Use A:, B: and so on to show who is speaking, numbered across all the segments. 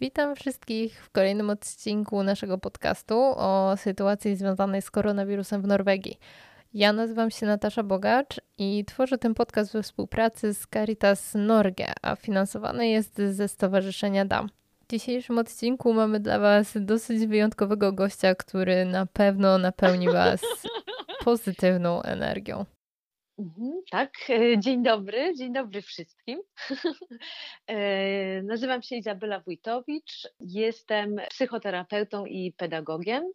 A: Witam wszystkich w kolejnym odcinku naszego podcastu o sytuacji związanej z koronawirusem w Norwegii. Ja nazywam się Natasza Bogacz i tworzę ten podcast we współpracy z Caritas Norge, a finansowany jest ze Stowarzyszenia DAM. W dzisiejszym odcinku mamy dla Was dosyć wyjątkowego gościa, który na pewno napełni Was pozytywną energią.
B: Mhm, tak, e, dzień dobry, dzień dobry wszystkim. E, nazywam się Izabela Wójtowicz, jestem psychoterapeutą i pedagogiem.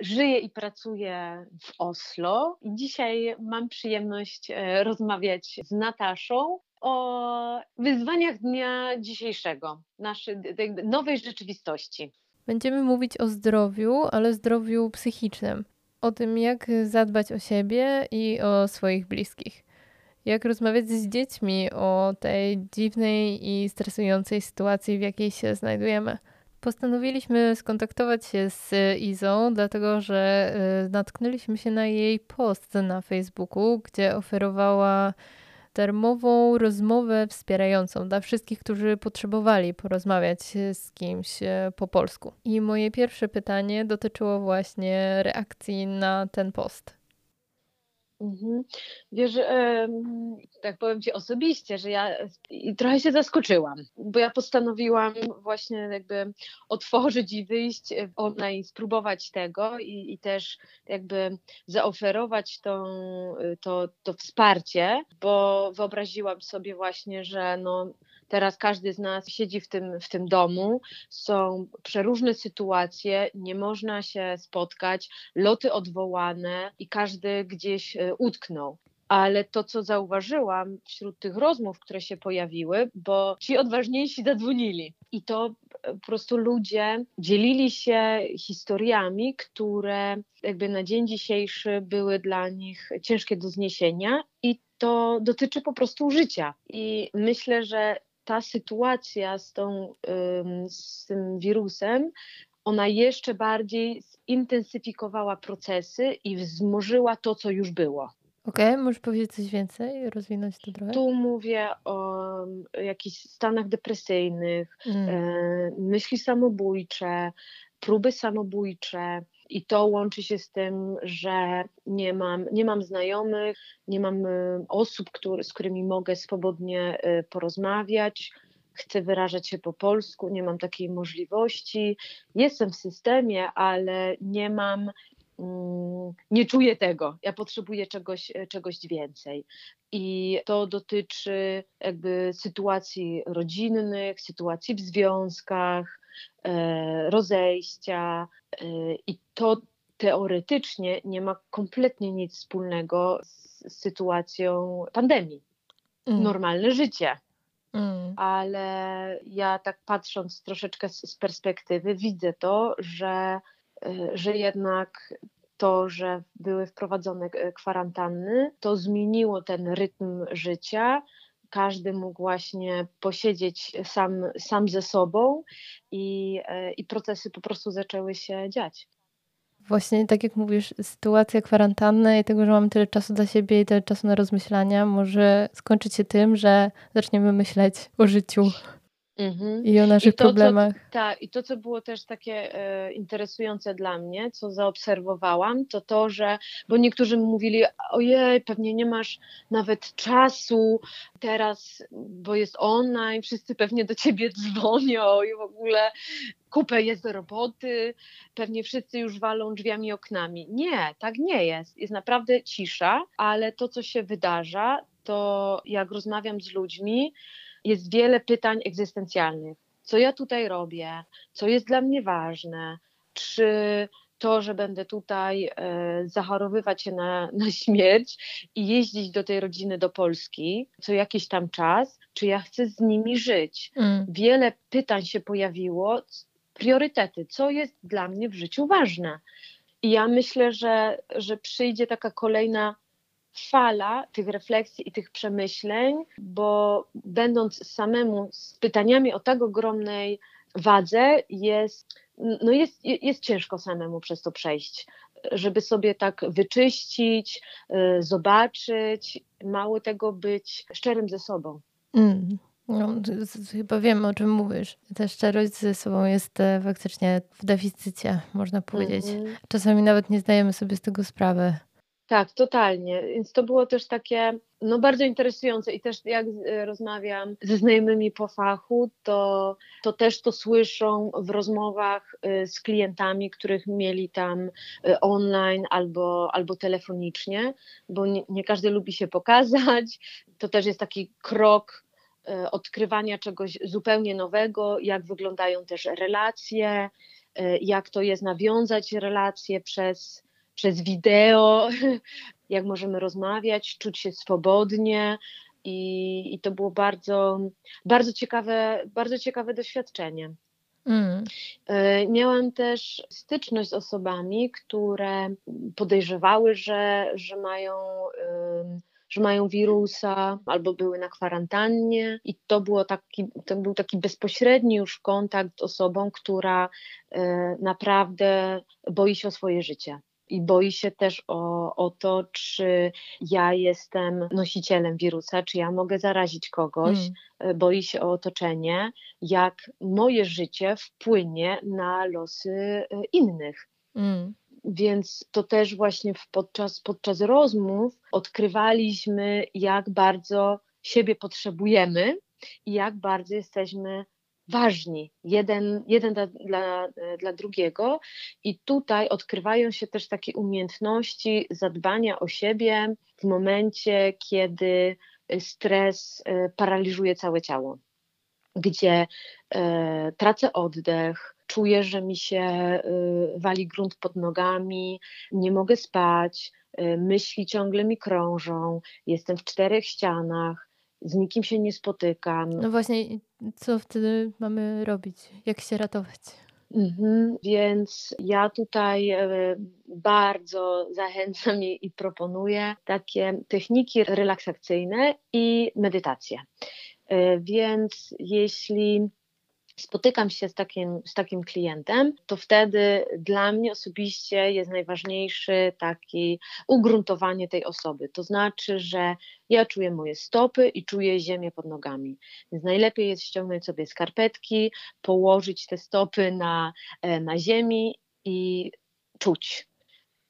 B: Żyję i pracuję w Oslo i dzisiaj mam przyjemność e, rozmawiać z Nataszą o wyzwaniach dnia dzisiejszego, naszej nowej rzeczywistości.
A: Będziemy mówić o zdrowiu, ale zdrowiu psychicznym o tym, jak zadbać o siebie i o swoich bliskich. Jak rozmawiać z dziećmi o tej dziwnej i stresującej sytuacji, w jakiej się znajdujemy. Postanowiliśmy skontaktować się z Izą, dlatego że y, natknęliśmy się na jej post na Facebooku, gdzie oferowała darmową rozmowę wspierającą dla wszystkich, którzy potrzebowali porozmawiać z kimś e, po polsku. I moje pierwsze pytanie dotyczyło właśnie reakcji na ten post.
B: Mhm. Wiesz, tak powiem Ci osobiście, że ja trochę się zaskoczyłam, bo ja postanowiłam właśnie jakby otworzyć i wyjść online, spróbować tego i, i też jakby zaoferować to, to, to wsparcie, bo wyobraziłam sobie właśnie, że no Teraz każdy z nas siedzi w tym, w tym domu, są przeróżne sytuacje, nie można się spotkać, loty odwołane i każdy gdzieś e, utknął. Ale to, co zauważyłam wśród tych rozmów, które się pojawiły, bo ci odważniejsi zadzwonili. I to e, po prostu ludzie dzielili się historiami, które jakby na dzień dzisiejszy były dla nich ciężkie do zniesienia. I to dotyczy po prostu życia. I myślę, że ta sytuacja z, tą, z tym wirusem, ona jeszcze bardziej zintensyfikowała procesy i wzmożyła to, co już było.
A: Okej, okay, możesz powiedzieć coś więcej, rozwinąć to trochę?
B: Tu mówię o jakichś stanach depresyjnych, mm. e, myśli samobójcze, próby samobójcze, i to łączy się z tym, że nie mam, nie mam znajomych, nie mam y, osób, który, z którymi mogę swobodnie y, porozmawiać. Chcę wyrażać się po polsku, nie mam takiej możliwości. Jestem w systemie, ale nie mam mm, nie czuję tego. Ja potrzebuję czegoś, czegoś więcej. I to dotyczy jakby sytuacji rodzinnych, sytuacji w związkach, rozejścia e, i to teoretycznie nie ma kompletnie nic wspólnego z sytuacją pandemii. Mm. Normalne życie. Mm. Ale ja tak patrząc troszeczkę z, z perspektywy, widzę to, że, e, że jednak to, że były wprowadzone kwarantanny, to zmieniło ten rytm życia, każdy mógł właśnie posiedzieć sam, sam ze sobą i, e, i procesy po prostu zaczęły się dziać.
A: Właśnie tak jak mówisz, sytuacja kwarantanny i tego, że mamy tyle czasu dla siebie i tyle czasu na rozmyślania, może skończyć się tym, że zaczniemy myśleć o życiu Mhm. I o naszych I to, problemach.
B: tak, i to, co było też takie e, interesujące dla mnie, co zaobserwowałam, to to, że, bo niektórzy mówili, ojej, pewnie nie masz nawet czasu teraz, bo jest online, wszyscy pewnie do ciebie dzwonią i w ogóle kupę jest do roboty, pewnie wszyscy już walą drzwiami i oknami. Nie, tak nie jest. Jest naprawdę cisza, ale to, co się wydarza, to jak rozmawiam z ludźmi, jest wiele pytań egzystencjalnych. Co ja tutaj robię? Co jest dla mnie ważne? Czy to, że będę tutaj e, zachorowywać się na, na śmierć i jeździć do tej rodziny do Polski co jakiś tam czas, czy ja chcę z nimi żyć? Mm. Wiele pytań się pojawiło, priorytety, co jest dla mnie w życiu ważne. I ja myślę, że, że przyjdzie taka kolejna fala tych refleksji i tych przemyśleń, bo będąc samemu z pytaniami o tak ogromnej wadze, jest, no jest, jest ciężko samemu przez to przejść. Żeby sobie tak wyczyścić, y, zobaczyć, mało tego być szczerym ze sobą.
A: Mm. No, chyba wiem, o czym mówisz. Ta szczerość ze sobą jest e, faktycznie w deficycie, można powiedzieć. Mm -hmm. Czasami nawet nie zdajemy sobie z tego sprawy.
B: Tak, totalnie. Więc to było też takie no, bardzo interesujące i też jak e, rozmawiam ze znajomymi po fachu, to, to też to słyszą w rozmowach e, z klientami, których mieli tam online albo, albo telefonicznie, bo nie, nie każdy lubi się pokazać. To też jest taki krok E, odkrywania czegoś zupełnie nowego, jak wyglądają też relacje, e, jak to jest nawiązać relacje przez, przez wideo, jak możemy rozmawiać, czuć się swobodnie. I, i to było bardzo, bardzo, ciekawe, bardzo ciekawe doświadczenie. Mm. E, miałam też styczność z osobami, które podejrzewały, że, że mają że mają wirusa albo były na kwarantannie i to, było taki, to był taki bezpośredni już kontakt z osobą, która e, naprawdę boi się o swoje życie i boi się też o, o to, czy ja jestem nosicielem wirusa, czy ja mogę zarazić kogoś, mm. E, boi się o otoczenie, jak moje życie wpłynie na losy e, innych. Mm. Więc to też właśnie podczas, podczas rozmów odkrywaliśmy, jak bardzo siebie potrzebujemy i jak bardzo jesteśmy ważni, jeden, jeden dla, dla, dla, drugiego. I tutaj odkrywają się też takie umiejętności zadbania o siebie w momencie, kiedy stres e, paraliżuje całe ciało, gdzie e, tracę oddech, czuję, że mi się wali grunt pod nogami, nie mogę spać, myśli ciągle mi krążą, jestem w czterech ścianach, z nikim się nie spotykam.
A: No właśnie, co wtedy mamy robić? Jak się ratować?
B: Mhm, więc ja tutaj e, bardzo zachęcam i, i proponuję takie techniki relaksacyjne i medytację. E, więc jeśli spotykam się z takim, z takim klientem, to wtedy dla mnie osobiście jest najważniejszy taki ugruntowanie tej osoby. To znaczy, że ja czuję moje stopy i czuję ziemię pod nogami. Więc najlepiej jest ściągnąć sobie skarpetki, położyć te stopy na, e, na ziemi i czuć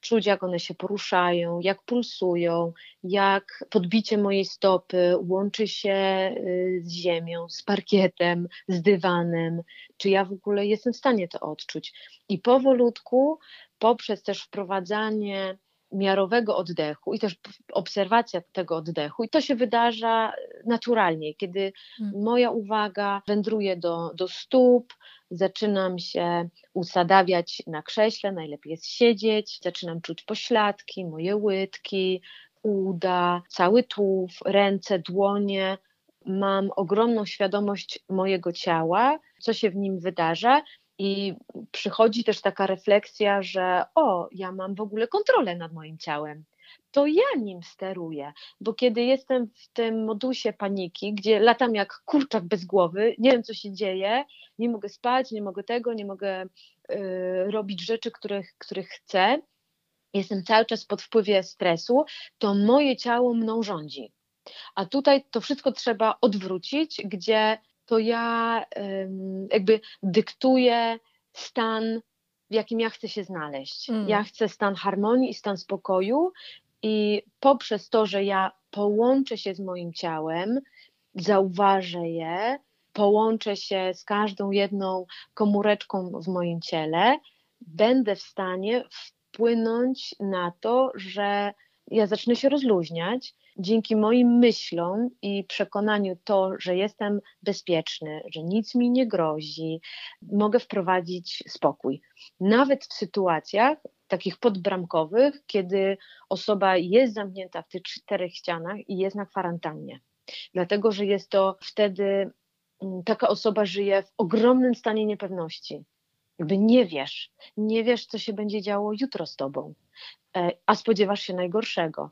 B: czuć, jak one się poruszają, jak pulsują, jak podbicie mojej stopy łączy się y, z ziemią, z parkietem, z dywanem, czy ja w ogóle jestem w stanie to odczuć. I powolutku, poprzez też wprowadzanie miarowego oddechu i też obserwacja tego oddechu. I to się wydarza naturalnie, kiedy hmm. moja uwaga wędruje do, do stóp, zaczynam się usadawiać na krześle, najlepiej jest siedzieć, zaczynam czuć pośladki, moje łydki, uda, cały tułów, ręce, dłonie. Mam ogromną świadomość mojego ciała, co się w nim wydarza, i przychodzi też taka refleksja, że o, ja mam w ogóle kontrolę nad moim ciałem. To ja nim steruję, bo kiedy jestem w tym modusie paniki, gdzie latam jak kurczak bez głowy, nie wiem co się dzieje, nie mogę spać, nie mogę tego, nie mogę y, robić rzeczy, których, których chcę, jestem cały czas pod wpływie stresu, to moje ciało mną rządzi. A tutaj to wszystko trzeba odwrócić, gdzie to ja jakby dyktuję stan, w jakim ja chcę się znaleźć. Mm. Ja chcę stan harmonii i stan spokoju, i poprzez to, że ja połączę się z moim ciałem, zauważę je, połączę się z każdą jedną komóreczką w moim ciele, będę w stanie wpłynąć na to, że ja zacznę się rozluźniać, dzięki moim myślom i przekonaniu to, że jestem bezpieczny, że nic mi nie grozi, mogę wprowadzić spokój. Nawet w sytuacjach takich podbramkowych, kiedy osoba jest zamknięta w tych czterech ścianach i jest na kwarantannie. Dlatego, że jest to wtedy mm, taka osoba żyje w ogromnym stanie niepewności. Jakby nie wiesz, nie wiesz, co się będzie działo jutro z tobą. E, a spodziewasz się najgorszego.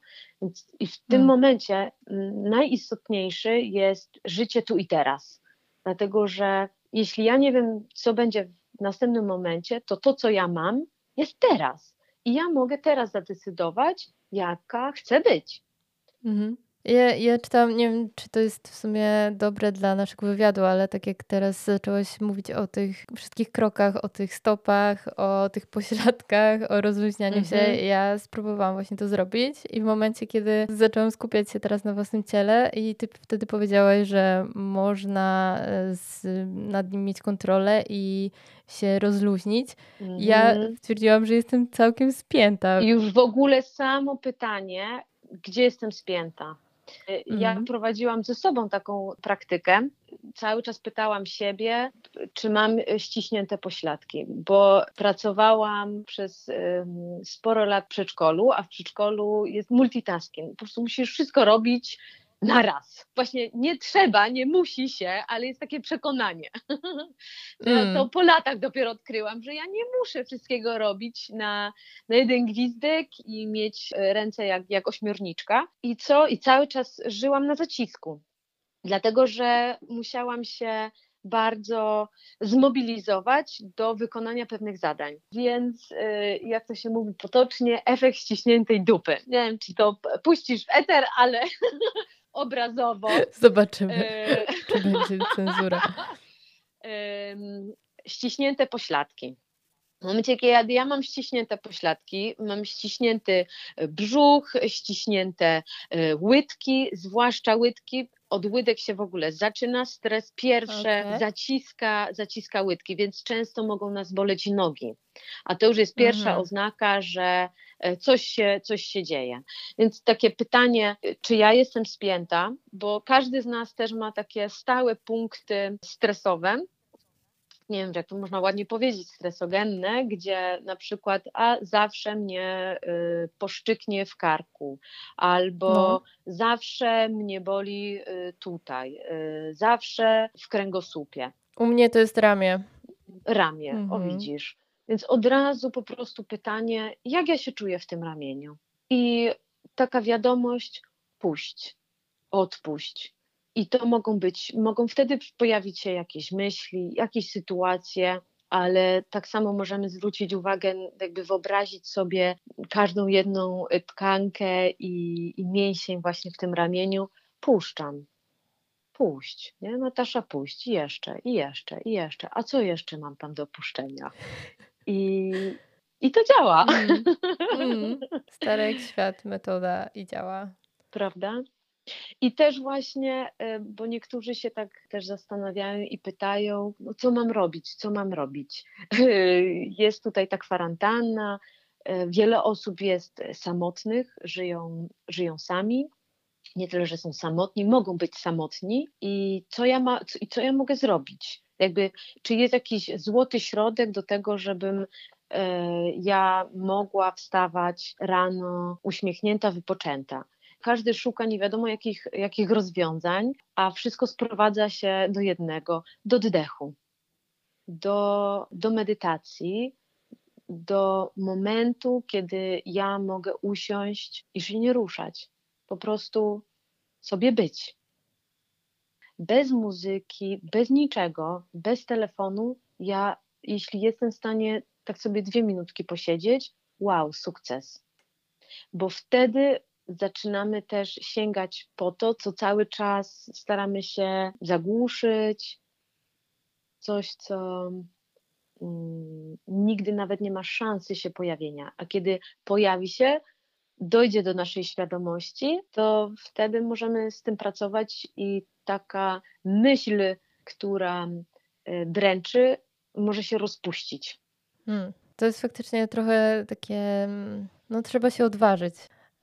B: I w tym hmm. momencie najistotniejszy jest życie tu i teraz. Dlatego, że jeśli ja nie wiem, co będzie w następnym momencie, to to, co ja mam, jest teraz. I ja mogę teraz zadecydować, jaka chcę być. Mhm.
A: Ja, ja czytam, nie wiem, czy to jest w sumie dobre dla naszego wywiadu, ale tak jak teraz zaczęłaś mówić o tych wszystkich krokach, o tych stopach, o tych pośladkach, o rozluźnianiu mm -hmm. się, mhm. ja spróbowałam właśnie to zrobić i w momencie, kiedy zaczęłam skupiać się teraz na własnym ciele i ty wtedy powiedziałaś, że można e, z, nad nim mieć kontrolę i się rozluźnić, mm -hmm. ja mhm. stwierdziłam, że jestem całkiem spięta.
B: Już w ogóle samo pytanie, gdzie jestem spięta? Ja mhm. prowadziłam ze sobą taką praktykę. Cały czas pytałam siebie, czy mam ściśnięte pośladki, bo pracowałam przez sporo lat w przedszkolu, a w przedszkolu jest multitasking. Po prostu musisz wszystko robić na raz. Właśnie nie trzeba, nie musi się, ale jest takie przekonanie. Mm. To po latach dopiero odkryłam, że ja nie muszę wszystkiego robić na, na jeden gwizdek i mieć e, ręce jak, jak ośmiorniczka. I co? I cały czas żyłam na zacisku. Dlatego, że musiałam się bardzo zmobilizować do wykonania pewnych zadań. Więc, e, jak to się mówi potocznie, efekt ściśniętej dupy. Nie wiem, czy to puścisz w eter, ale obrazowo.
A: Zobaczymy, e... czy będzie cenzura.
B: ściśnięte pośladki. W momencie, kiedy ja, mam ściśnięte pośladki, mam ściśnięty brzuch, ściśnięte e, łydki, zwłaszcza łydki, od łydek się w ogóle zaczyna stres pierwsze, okay. zaciska, zaciska łydki, więc często mogą nas boleć nogi. A to już jest pierwsza mhm. oznaka, że e, coś się, coś się dzieje. Więc takie pytanie, czy ja jestem spięta, bo każdy z nas też ma takie stałe punkty stresowe, nie wiem, jak to można ładnie powiedzieć, stresogenne, gdzie na przykład a zawsze mnie y, poszczyknie w karku, albo no. zawsze mnie boli y, tutaj, y, zawsze w kręgosłupie.
A: U mnie to jest ramię.
B: Ramię, mhm. o widzisz. Więc od razu po prostu pytanie, jak ja się czuję w tym ramieniu? I taka wiadomość, puść, odpuść. I to mogą być, mogą wtedy pojawić się jakieś myśli, jakieś sytuacje, ale tak samo możemy zwrócić uwagę, jakby wyobrazić sobie każdą jedną tkankę i, i mięsień właśnie w tym ramieniu. Puszczam, puść, nie? Natasza, puść, i jeszcze, i jeszcze, i jeszcze. A co jeszcze mam tam do puszczenia? I, i to działa. Mm,
A: mm. Stary jak świat, metoda i działa.
B: Prawda? I też właśnie, e, bo niektórzy się tak też zastanawiają i pytają, no co mam robić, co mam robić. Jest tutaj ta kwarantanna, e, wiele osób jest samotnych, żyją, żyją sami. Nie tyle, że są samotni, mogą być samotni i co ja, ma, i co ja mogę zrobić? Jakby, czy jest jakiś złoty środek do tego, żebym e, ja mogła wstawać rano uśmiechnięta, wypoczęta każdy szuka nie wiadomo jakich, jakich rozwiązań, a wszystko sprowadza się do jednego, do oddechu, do, do medytacji, do momentu, kiedy ja mogę usiąść i się nie ruszać, po prostu sobie być. Bez muzyki, bez niczego, bez telefonu, ja, jeśli jestem w stanie tak sobie dwie minutki posiedzieć, wow, sukces. Bo wtedy zaczynamy też sięgać po to, co cały czas staramy się zagłuszyć, coś, co mm, nigdy nawet nie ma szansy się pojawienia. A kiedy pojawi się, dojdzie do naszej świadomości, to wtedy możemy z tym pracować i taka myśl, która y, dręczy, może się rozpuścić.
A: Hmm. To jest faktycznie trochę takie, mm, no trzeba się odważyć.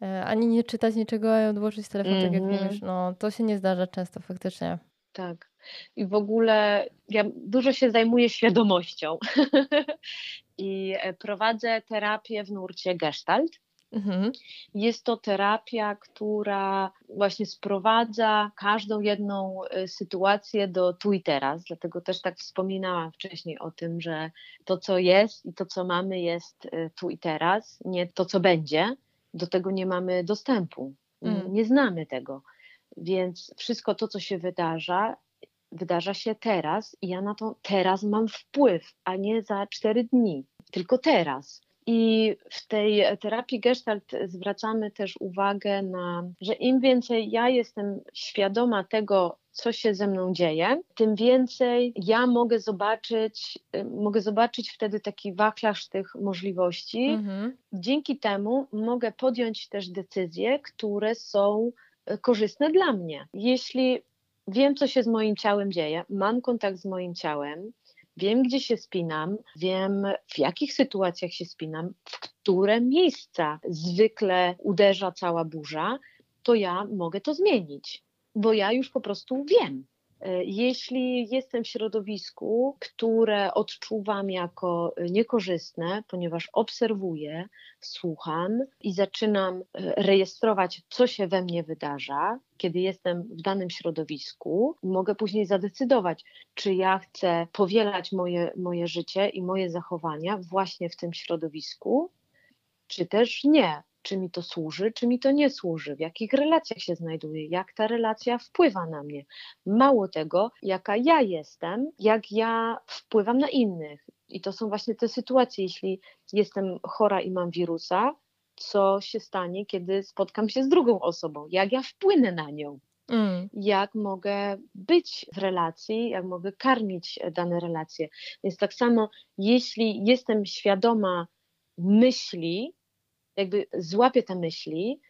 A: E, ani nie czytać niczego, a odłożyć telefon, mm -hmm. tak jak mhm. mówisz. No, to się nie zdarza często faktycznie.
B: Tak. I w ogóle ja dużo się zajmuję świadomością i e, prowadzę terapię w nurcie Gestalt. Mhm. Jest to terapia, która właśnie sprowadza każdą jedną e, sytuację do tu i teraz. Dlatego też tak wspominałam wcześniej o tym, że to, co jest i to, co mamy, jest tu i teraz, nie to, co będzie do tego nie mamy dostępu, mm. nie znamy tego. Więc wszystko to, co się wydarza, wydarza się teraz i ja na to teraz mam wpływ, a nie za cztery dni, tylko teraz. I w tej terapii Gestalt zwracamy też uwagę na, że im więcej ja jestem świadoma tego, co się ze mną dzieje, tym więcej ja mogę zobaczyć, y, mogę zobaczyć wtedy taki wachlarz tych możliwości. Mhm. Dzięki temu mogę podjąć też decyzje, które są y, korzystne dla mnie. Jeśli wiem, co się z moim ciałem dzieje, mam kontakt z moim ciałem, wiem, gdzie się spinam, wiem, w jakich sytuacjach się spinam, w które miejsca zwykle uderza cała burza, to ja mogę to zmienić bo ja już po prostu wiem. E, jeśli jestem w środowisku, które odczuwam jako niekorzystne, ponieważ obserwuję, słucham i zaczynam e, rejestrować, co się we mnie wydarza, kiedy jestem w danym środowisku, mogę później zadecydować, czy ja chcę powielać moje, moje życie i moje zachowania właśnie w tym środowisku, czy też nie czy mi to służy, czy mi to nie służy, w jakich relacjach się znajduję, jak ta relacja wpływa na mnie. Mało tego, jaka ja jestem, jak ja wpływam na innych. I to są właśnie te sytuacje, jeśli jestem chora i mam wirusa, co się stanie, kiedy spotkam się z drugą osobą, jak ja wpłynę na nią. Mm. Jak mogę być w relacji, jak mogę karmić dane relacje. Więc tak samo, jeśli jestem świadoma myśli, jakby złapię te myśli,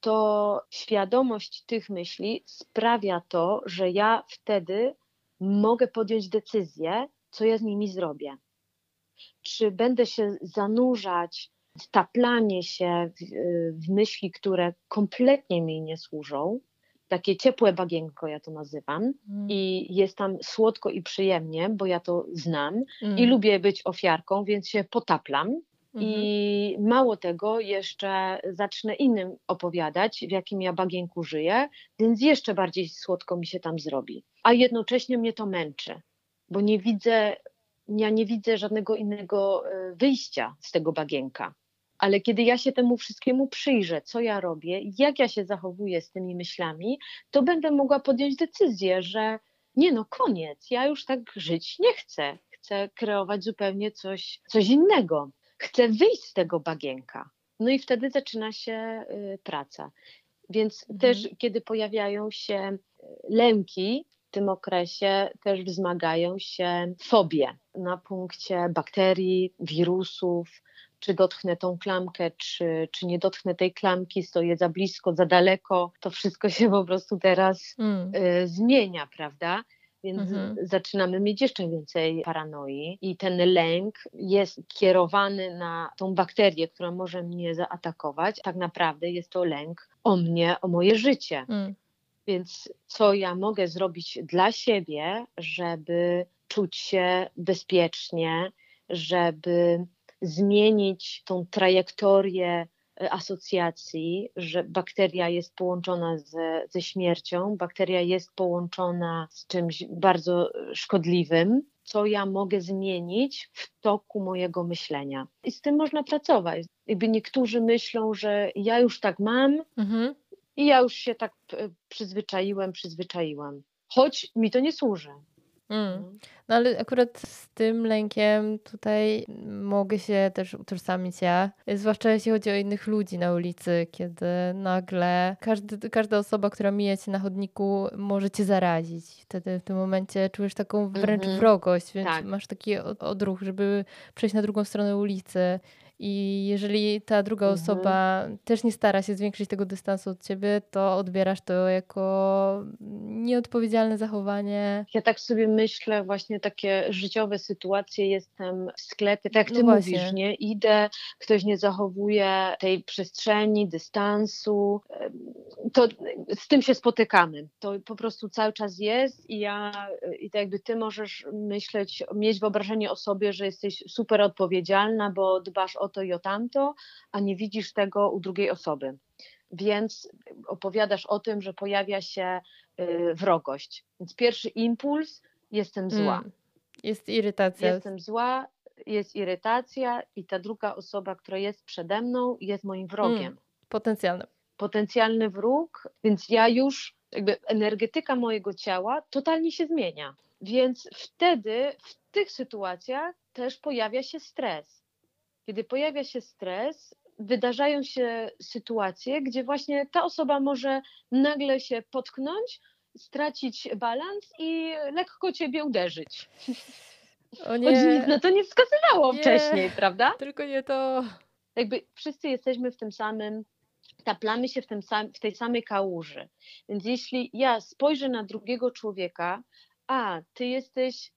B: to świadomość tych myśli sprawia to, że ja wtedy mogę podjąć decyzję, co ja z nimi zrobię. Czy będę się zanurzać, taplanie się w, w myśli, które kompletnie mi nie służą, takie ciepłe bagienko, ja to nazywam, mm. i jest tam słodko i przyjemnie, bo ja to znam mm. i lubię być ofiarką, więc się potaplam i mhm. mało tego, jeszcze zacznę innym opowiadać, w jakim ja bagienku żyję, więc jeszcze bardziej słodko mi się tam zrobi. A jednocześnie mnie to męczy, bo nie widzę, ja nie widzę żadnego innego e, wyjścia z tego bagienka. Ale kiedy ja się temu wszystkiemu przyjrzę, co ja robię, jak ja się zachowuję z tymi myślami, to będę mogła podjąć decyzję, że nie no, koniec, ja już tak żyć nie chcę. Chcę kreować zupełnie coś, coś innego chcę wyjść z tego bagienka. No i wtedy zaczyna się y, praca. Więc mhm. też, kiedy pojawiają się y, lęki w tym okresie, też wzmagają się fobie na punkcie bakterii, wirusów, czy dotknę tą klamkę, czy, czy nie dotknę tej klamki, stoję za blisko, za daleko. To wszystko się po prostu teraz mm. y, zmienia, prawda? Więc mhm. zaczynamy mieć jeszcze więcej paranoi i ten lęk jest kierowany na tą bakterię, która może mnie zaatakować. Tak naprawdę jest to lęk o mnie, o moje życie. Mm. Więc co ja mogę zrobić dla siebie, żeby czuć się bezpiecznie, żeby zmienić tą trajektorię asocjacji, że bakteria jest połączona ze, ze śmiercią, bakteria jest połączona z czymś bardzo szkodliwym, co ja mogę zmienić w toku mojego myślenia. I z tym można pracować. Jakby niektórzy myślą, że ja już tak mam mhm. i ja już się tak e, przyzwyczaiłem, przyzwyczaiłam. Choć mi to nie służy.
A: Mm. No. no ale akurat z tym lękiem tutaj mogę się też utożsamić ja, zwłaszcza jeśli chodzi o innych ludzi na ulicy, kiedy nagle każdy, każda osoba, która mija cię na chodniku może cię zarazić. Wtedy w tym momencie czujesz taką wręcz mm -hmm. wrogość, więc tak. masz taki odruch, żeby przejść na drugą stronę ulicy i jeżeli ta druga mhm. osoba też nie stara się zwiększyć tego dystansu od ciebie, to odbierasz to jako nieodpowiedzialne zachowanie.
B: Ja tak sobie myślę, właśnie takie życiowe sytuacje, jestem w sklepie, tak jak ty no mówisz, nie? Idę, ktoś nie zachowuje tej przestrzeni, dystansu, to z tym się spotykamy. To po prostu cały czas jest i ja, i tak jakby ty możesz myśleć, mieć wyobrażenie o sobie, że jesteś super odpowiedzialna, bo dbasz o to i o tamto, a nie widzisz tego u drugiej osoby. Więc opowiadasz o tym, że pojawia się y, wrogość. Więc pierwszy impuls, jestem zła. Mm,
A: jest irytacja.
B: Jestem zła, jest irytacja i ta druga osoba, która jest przede mną, jest moim wrogiem. Mm,
A: potencjalnym.
B: Potencjalny wróg, więc ja już, jakby energetyka mojego ciała totalnie się zmienia. Więc wtedy, w tych sytuacjach też pojawia się stres Kiedy pojawia się stres, wydarzają się sytuacje, gdzie właśnie ta osoba może nagle się potknąć, stracić balans i lekko ciebie uderzyć. O nie. Nic na to nie wskazywało nie. wcześniej, prawda?
A: Tylko nie to.
B: Jakby wszyscy jesteśmy w tym samym, taplamy się w, tym sam, w tej samej kałuży. Więc jeśli ja spojrzę na drugiego człowieka, a ty jesteś,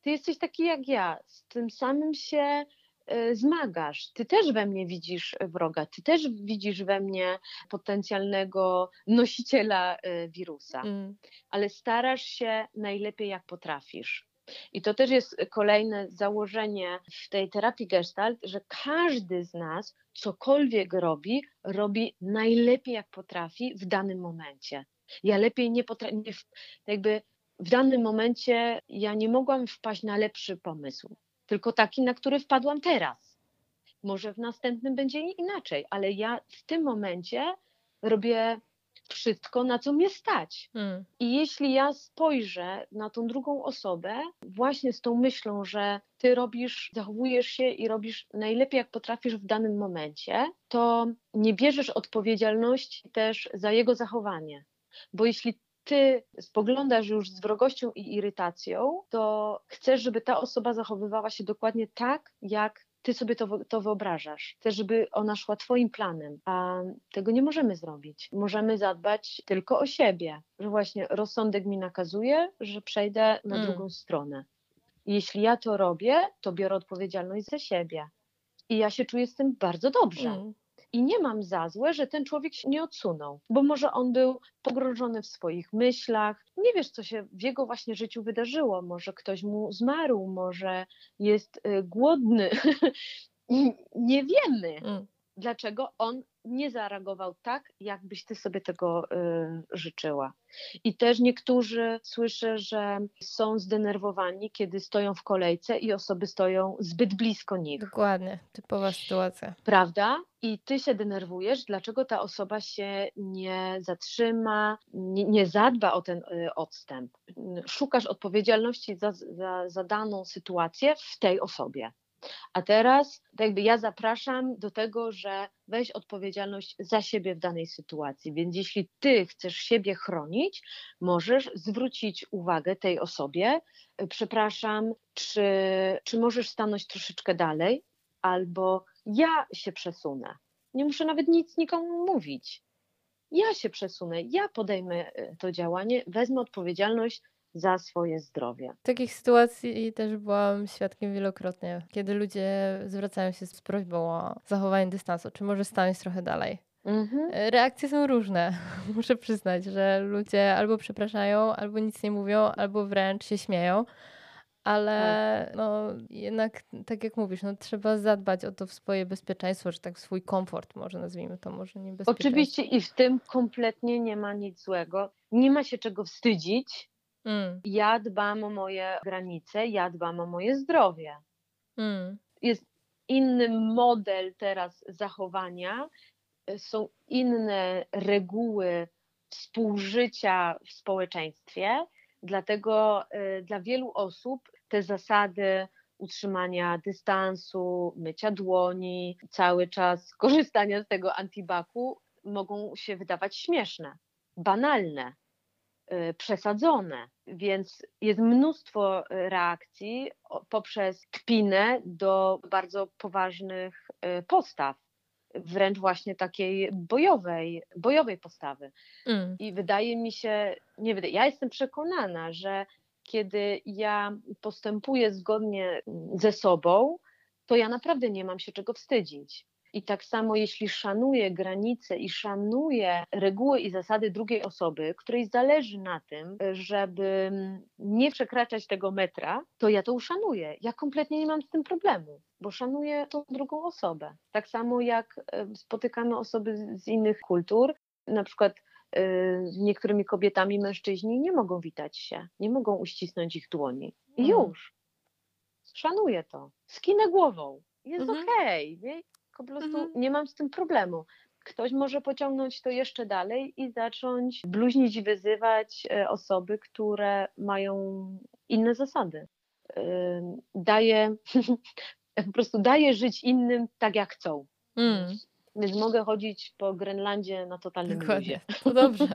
B: ty jesteś taki jak ja, z tym samym się zmagasz. Ty też we mnie widzisz wroga, ty też widzisz we mnie potencjalnego nosiciela e, wirusa, mm. ale starasz się najlepiej jak potrafisz. I to też jest kolejne założenie w tej terapii gestalt, że każdy z nas cokolwiek robi, robi najlepiej jak potrafi w danym momencie. Ja lepiej nie potrafię, jakby w danym momencie ja nie mogłam wpaść na lepszy pomysł tylko taki, na który wpadłam teraz. Może w następnym będzie inaczej, ale ja w tym momencie robię wszystko, na co mnie stać. Hmm. I jeśli ja spojrzę na tą drugą osobę, właśnie z tą myślą, że ty robisz, zachowujesz się i robisz najlepiej, jak potrafisz w danym momencie, to nie bierzesz odpowiedzialności też za jego zachowanie. Bo jeśli ty spoglądasz już z wrogością i irytacją, to chcesz, żeby ta osoba zachowywała się dokładnie tak, jak ty sobie to, to wyobrażasz. Chcesz, żeby ona szła twoim planem, a tego nie możemy zrobić. Możemy zadbać tylko o siebie, że właśnie rozsądek mi nakazuje, że przejdę na mm. drugą stronę. Jeśli ja to robię, to biorę odpowiedzialność za siebie. I ja się czuję z tym bardzo dobrze. Mm i nie mam za złe, że ten człowiek się nie odsunął, bo może on był pogrążony w swoich myślach, nie wiesz, co się w jego właśnie życiu wydarzyło, może ktoś mu zmarł, może jest y, głodny, nie wiemy. Mm dlaczego on nie zareagował tak, jakbyś ty sobie tego y, życzyła. I też niektórzy słyszę, że są zdenerwowani, kiedy stoją w kolejce i osoby stoją zbyt blisko nich.
A: Dokładnie, typowa sytuacja.
B: Prawda? I ty się denerwujesz, dlaczego ta osoba się nie zatrzyma, nie, nie zadba o ten y, odstęp. Szukasz odpowiedzialności za, za, za daną sytuację w tej osobie. A teraz tak jakby ja zapraszam do tego, że weź odpowiedzialność za siebie w danej sytuacji. Więc jeśli ty chcesz siebie chronić, możesz zwrócić uwagę tej osobie, przepraszam, czy, czy możesz stanąć troszeczkę dalej, albo ja się przesunę. Nie muszę nawet nic nikomu mówić. Ja się przesunę, ja podejmę e, to działanie, wezmę odpowiedzialność za swoje zdrowie.
A: Takich sytuacji też byłam świadkiem wielokrotnie, kiedy ludzie zwracają się z prośbą o zachowanie dystansu, czy może stanąć trochę dalej. Mhm. E, reakcje są różne. Muszę przyznać, że ludzie albo przepraszają, albo nic nie mówią, albo wręcz się śmieją. Ale tak. no, jednak, tak jak mówisz, no, trzeba zadbać o to w swoje bezpieczeństwo, czy tak swój komfort, może nazwijmy to, może nie
B: Oczywiście i w tym kompletnie nie ma nic złego. Nie ma się czego wstydzić, Mm. Ja dbam o moje granice, ja dbam o moje zdrowie. Mm. Jest inny model teraz zachowania, y, są inne reguły współżycia w społeczeństwie, dlatego y, dla wielu osób te zasady utrzymania dystansu, mycia dłoni, cały czas korzystania z tego antibaku mogą się wydawać śmieszne, banalne. Y, przesadzone, więc jest mnóstwo y, reakcji poprzez kpinę do bardzo poważnych y, postaw, wręcz właśnie takiej bojowej, bojowej postawy. Mm. I wydaje mi się, nie wydaje, ja jestem przekonana, że kiedy ja postępuję zgodnie ze sobą, to ja naprawdę nie mam się czego wstydzić. I tak samo, jeśli szanuję granice i szanuję reguły i zasady drugiej osoby, której zależy na tym, żeby nie przekraczać tego metra, to ja to uszanuję. Ja kompletnie nie mam z tym problemu, bo szanuję tą drugą osobę. Tak samo jak e, spotykamy osoby z innych kultur, na przykład e, z niektórymi kobietami mężczyźni nie mogą witać się, nie mogą uścisnąć ich dłoni. I mhm. już. Szanuję to. Skinę głową. Jest mhm. okej. Okay, po prostu mhm. nie mam z tym problemu. Ktoś może pociągnąć to jeszcze dalej i zacząć bluźnić i wyzywać e, osoby, które mają inne zasady. Daje po prostu daję żyć innym tak, jak chcą. Mm. Więc mogę chodzić po Grenlandzie na totalnym Dokładnie. luzie.
A: To dobrze.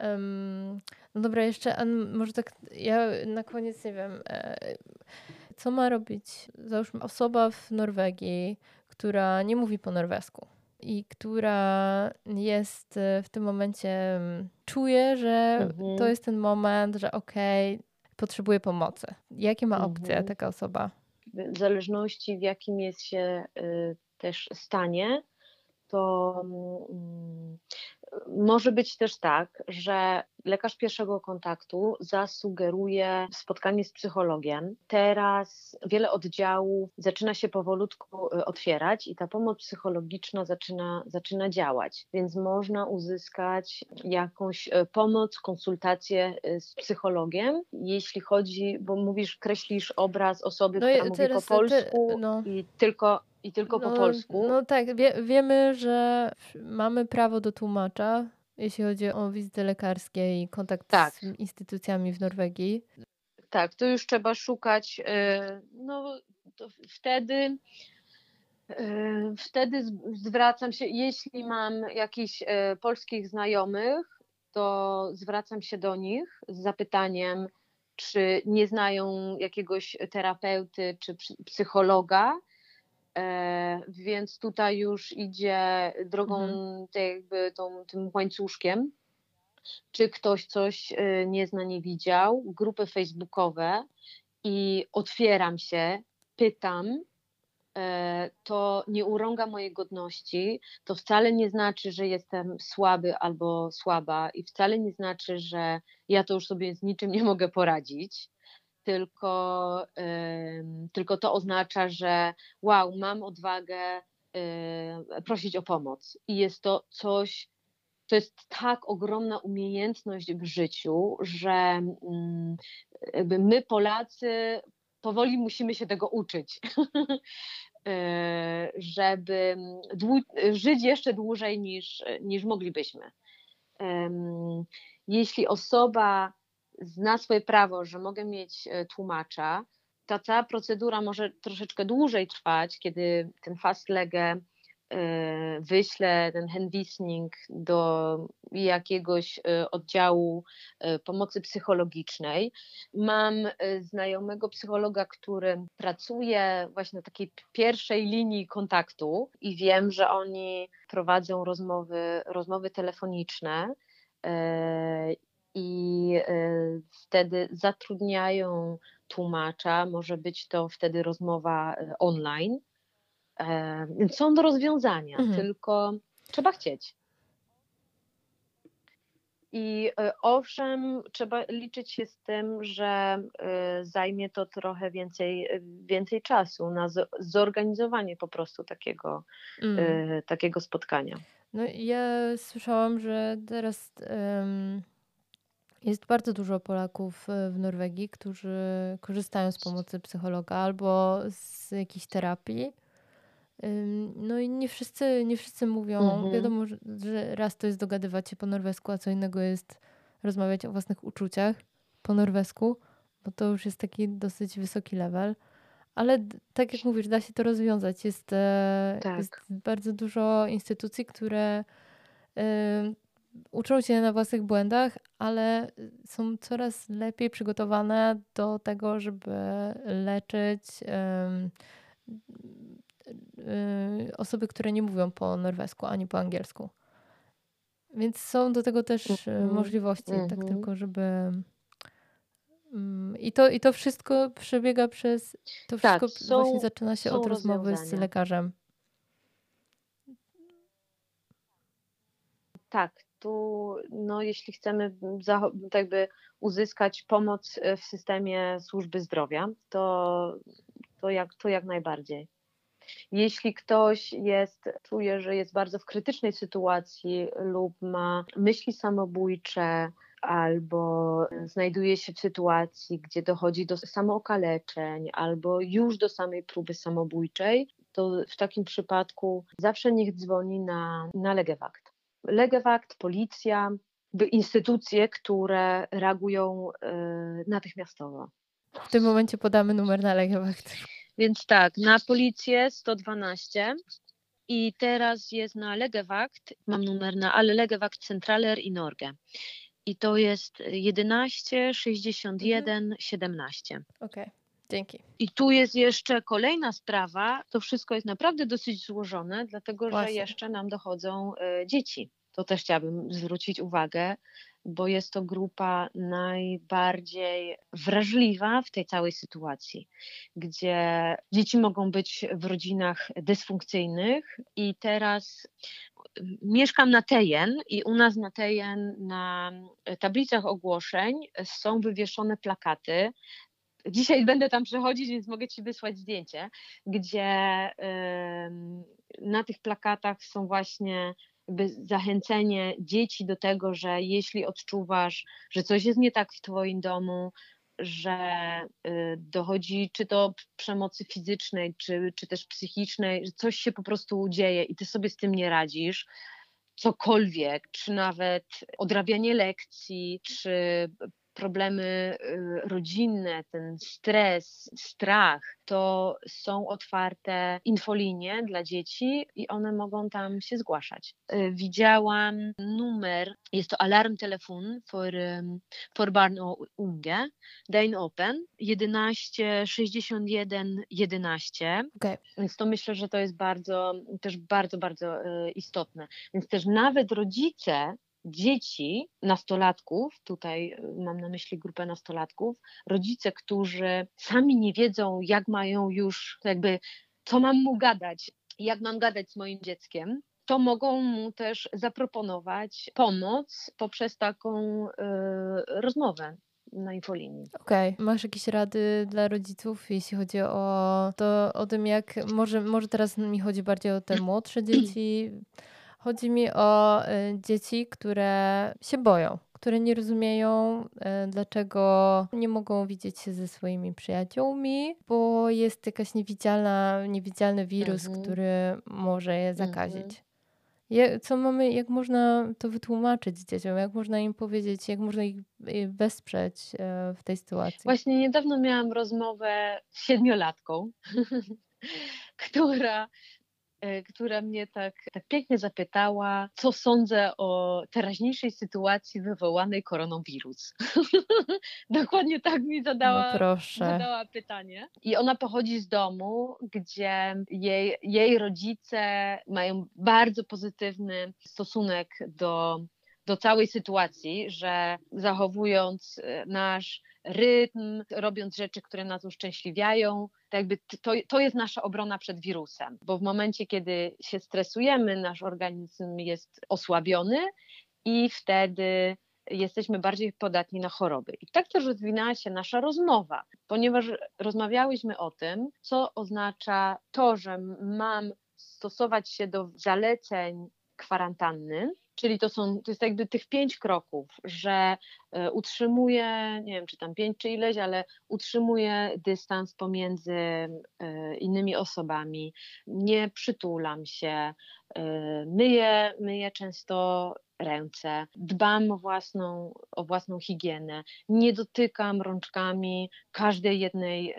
A: Um, no dobra, jeszcze może tak, ja na koniec nie wiem, e, co ma robić, załóżmy, osoba w Norwegii, która nie mówi po norwesku i która jest e, w tym momencie, czuje, że mhm. to jest ten moment, że okej, okay, potrzebuje pomocy. Jakie ma opcje mhm. taka osoba?
B: W zależności w jakim jest się y, też stanie, to mm, może być też tak, że lekarz pierwszego kontaktu zasugeruje spotkanie z psychologiem. Teraz wiele oddziałów zaczyna się powolutku y, otwierać i ta pomoc psychologiczna zaczyna, zaczyna działać, więc można uzyskać jakąś y, pomoc, konsultację y, z psychologiem, jeśli chodzi, bo mówisz, kreślisz obraz osoby, no która mówi po polsku no. i tylko i tylko
A: no,
B: po polsku.
A: No tak, wie, wiemy, że mamy prawo do tłumacza, jeśli chodzi o wizyty lekarskie i kontakt tak. z instytucjami w Norwegii.
B: Tak, to już trzeba szukać. Y, no, wtedy. Y, wtedy zwracam się, jeśli mam jakichś y, polskich znajomych, to zwracam się do nich z zapytaniem, czy nie znają jakiegoś terapeuty czy psychologa, więc tutaj już idzie drogą mhm. jakby tą, tym łańcuszkiem. Czy ktoś coś e, nie zna, nie widział, grupy facebookowe. I otwieram się, pytam, e, to nie urąga mojej godności, to wcale nie znaczy, że jestem słaby albo słaba i wcale nie znaczy, że ja to już sobie z niczym nie mogę poradzić tylko, tylko to oznacza, że wow, mam odwagę prosić o pomoc. I jest to coś, to jest tak ogromna umiejętność w życiu, że mm, my Polacy powoli musimy się tego uczyć, e, żeby żyć jeszcze dłużej niż, niż moglibyśmy. Jeśli osoba zna swoje prawo, że mogę mieć e, tłumacza, ta cała procedura może troszeczkę dłużej trwać, kiedy ten fast legę e, wyślę ten handwisning do jakiegoś e, oddziału pomocy psychologicznej. Mam znajomego psychologa, który pracuje właśnie na takiej pierwszej linii kontaktu i wiem, że oni prowadzą rozmowy, rozmowy telefoniczne i e, wtedy zatrudniają tłumacza, może być to wtedy rozmowa e, online. E, są do rozwiązania, mhm. tylko trzeba chcieć. I owszem, trzeba liczyć się z tym, że zajmie to trochę więcej, więcej czasu na zorganizowanie po prostu takiego, mm. takiego spotkania.
A: No ja słyszałam, że teraz um, jest bardzo dużo Polaków e, w Norwegii, którzy korzystają z pomocy psychologa albo z jakiejś terapii. No i nie wszyscy, nie wszyscy mówią, mhm. wiadomo, że raz to jest dogadywać się po norwesku, a co innego jest rozmawiać o własnych uczuciach po norwesku, bo to już jest taki dosyć wysoki level. Ale tak jak mówisz, da się to rozwiązać. Jest, e, tak. jest bardzo dużo instytucji, które uczą się na własnych błędach, ale są coraz lepiej przygotowane do tego, żeby leczyć um, osoby, które nie mówią po norwesku ani po angielsku. Więc są do tego też mm -hmm. możliwości, mm -hmm. tak mhm. tylko, żeby. Um, I to, I to wszystko przebiega przez. To tak, wszystko są, właśnie zaczyna się od rozmowy z lekarzem.
B: Tak, tu, no, jeśli chcemy jakby uzyskać pomoc e, w systemie służby zdrowia, to, to, jak, to jak najbardziej. Jeśli ktoś jest, czuje, że jest bardzo w krytycznej sytuacji lub ma myśli samobójcze, albo znajduje się w sytuacji, gdzie dochodzi do samookaleczeń, albo już do samej próby samobójczej, to w takim przypadku zawsze niech dzwoni na, na Legewakt. Legewakt, policja, instytucje, które reagują y, natychmiastowo.
A: W tym momencie podamy numer na Legewakt.
B: Więc tak, na policję 112 i teraz jest na Legewakt, mam numer na, ale Legewakt Centraler i Norge. I to jest 11 61 mhm. 17.
A: Okej. Okay. Dzięki.
B: I tu jest jeszcze kolejna sprawa. To wszystko jest naprawdę dosyć złożone, dlatego Właśnie. że jeszcze nam dochodzą y, dzieci. To też chciałabym zwrócić uwagę, bo jest to grupa najbardziej wrażliwa w tej całej sytuacji, gdzie dzieci mogą być w rodzinach dysfunkcyjnych i teraz mieszkam na Tejen i u nas na Tejen na tablicach ogłoszeń są wywieszone plakaty Dzisiaj będę tam przechodzić, więc mogę Ci wysłać zdjęcie, gdzie na tych plakatach są właśnie zachęcenie dzieci do tego, że jeśli odczuwasz, że coś jest nie tak w Twoim domu, że y, dochodzi czy to przemocy fizycznej, czy, czy też psychicznej, że coś się po prostu dzieje i ty sobie z tym nie radzisz, cokolwiek, czy nawet odrabianie lekcji, czy problemy y, rodzinne, ten stres, strach, to są otwarte infolinie dla dzieci i one mogą tam się zgłaszać. Y, widziałam numer, jest to alarm telefon for, for barn och unge, Dane Open, 11 61 11. Okay. Więc to myślę, że to jest bardzo, też bardzo, bardzo y, istotne. Więc też nawet rodzice dzieci, nastolatków, tutaj y, mam na myśli grupę nastolatków, rodzice, którzy sami nie wiedzą, jak mają już, jakby, co mam mu gadać, jak mam gadać z moim dzieckiem, to mogą mu też zaproponować pomoc poprzez taką y, rozmowę na infolinii.
A: Okej, okay. masz jakieś rady dla rodziców, jeśli chodzi o to, o tym, jak może, może teraz mi chodzi bardziej o te młodsze dzieci, Chodzi mi o y, dzieci, które się boją, które nie rozumieją, y, dlaczego nie mogą widzieć się ze swoimi przyjaciółmi, bo jest jakaś niewidzialna, niewidzialny wirus, mhm. który może je zakazić. Mhm. co mamy, jak można to wytłumaczyć dzieciom, jak można im powiedzieć, jak można ich wesprzeć y, w tej sytuacji?
B: Właśnie niedawno miałam rozmowę z siedmiolatką, która która mnie tak, tak pięknie zapytała, co sądzę o teraźniejszej sytuacji wywołanej koronawirus. Dokładnie tak mi zadała, no zadała pytanie. I ona pochodzi z domu, gdzie jej, jej rodzice mają bardzo pozytywny stosunek do do całej sytuacji, że zachowując e, nasz rytm, robiąc rzeczy, które nas uszczęśliwiają, to, jakby to, to jest nasza obrona przed wirusem, bo w momencie, kiedy się stresujemy, nasz organizm jest osłabiony i wtedy jesteśmy bardziej podatni na choroby. I tak też rozwinęła się nasza rozmowa, ponieważ rozmawiałyśmy o tym, co oznacza to, że mam stosować się do zaleceń kwarantanny, Czyli to są, to jest jakby tych pięć kroków, że e, utrzymuję, nie wiem czy tam pięć czy ileś, ale utrzymuję dystans pomiędzy e, innymi osobami, nie przytulam się, e, myję, myję często ręce, dbam o własną, o własną higienę, nie dotykam rączkami każdej jednej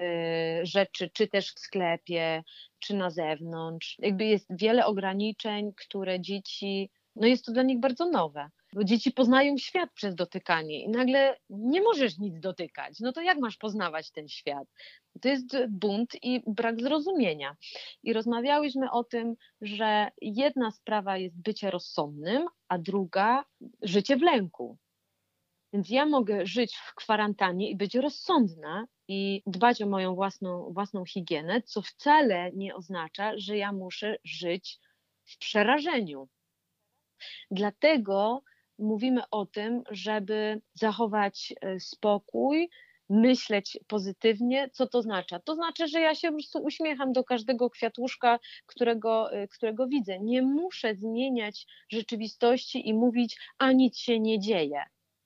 B: rzeczy, czy też w sklepie, czy na zewnątrz. Jakby jest wiele ograniczeń, które dzieci no jest to dla nich bardzo nowe. Bo dzieci poznają świat przez dotykanie i nagle nie możesz nic dotykać. No to jak masz poznawać ten świat? To jest bunt i brak zrozumienia. I rozmawiałyśmy o tym, że jedna sprawa jest bycie rozsądnym, a druga życie w lęku. Więc ja mogę żyć w kwarantannie i być rozsądna i dbać o moją własną, własną higienę, co wcale nie oznacza, że ja muszę żyć w przerażeniu. Dlatego mówimy o tym, żeby zachować e, spokój, myśleć pozytywnie. Co to znaczy? To znaczy, że ja się po prostu uśmiecham do każdego kwiatuszka, którego, e, którego widzę. Nie muszę zmieniać rzeczywistości i mówić, a nic się nie dzieje.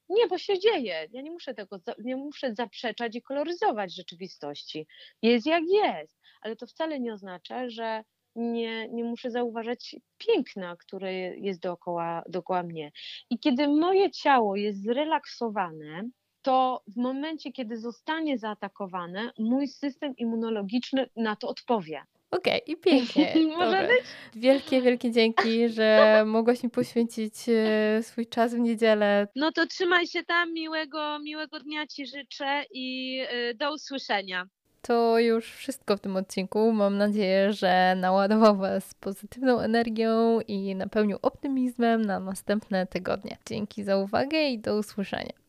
B: Nie, bo się dzieje. Ja nie muszę tego, nie muszę zaprzeczać i koloryzować rzeczywistości. Jest jak jest, ale to wcale nie oznacza, że nie, nie muszę zauważać piękna, które jest dookoła, dookoła mnie. I kiedy moje ciało jest zrelaksowane, to w momencie, kiedy zostanie zaatakowane, mój system immunologiczny na to odpowie.
A: Okej, okay, i pięknie. Może być? Wielkie, wielkie dzięki, że mogłaś mi poświęcić e, swój czas w niedzielę.
B: No to trzymaj się tam, miłego, miłego dnia Ci życzę i e, do usłyszenia.
A: To już wszystko w tym odcinku. Mam nadzieję, że naładował Was pozytywną energią i napełnił optymizmem na następne tygodnie. Dzięki za uwagę i do usłyszenia.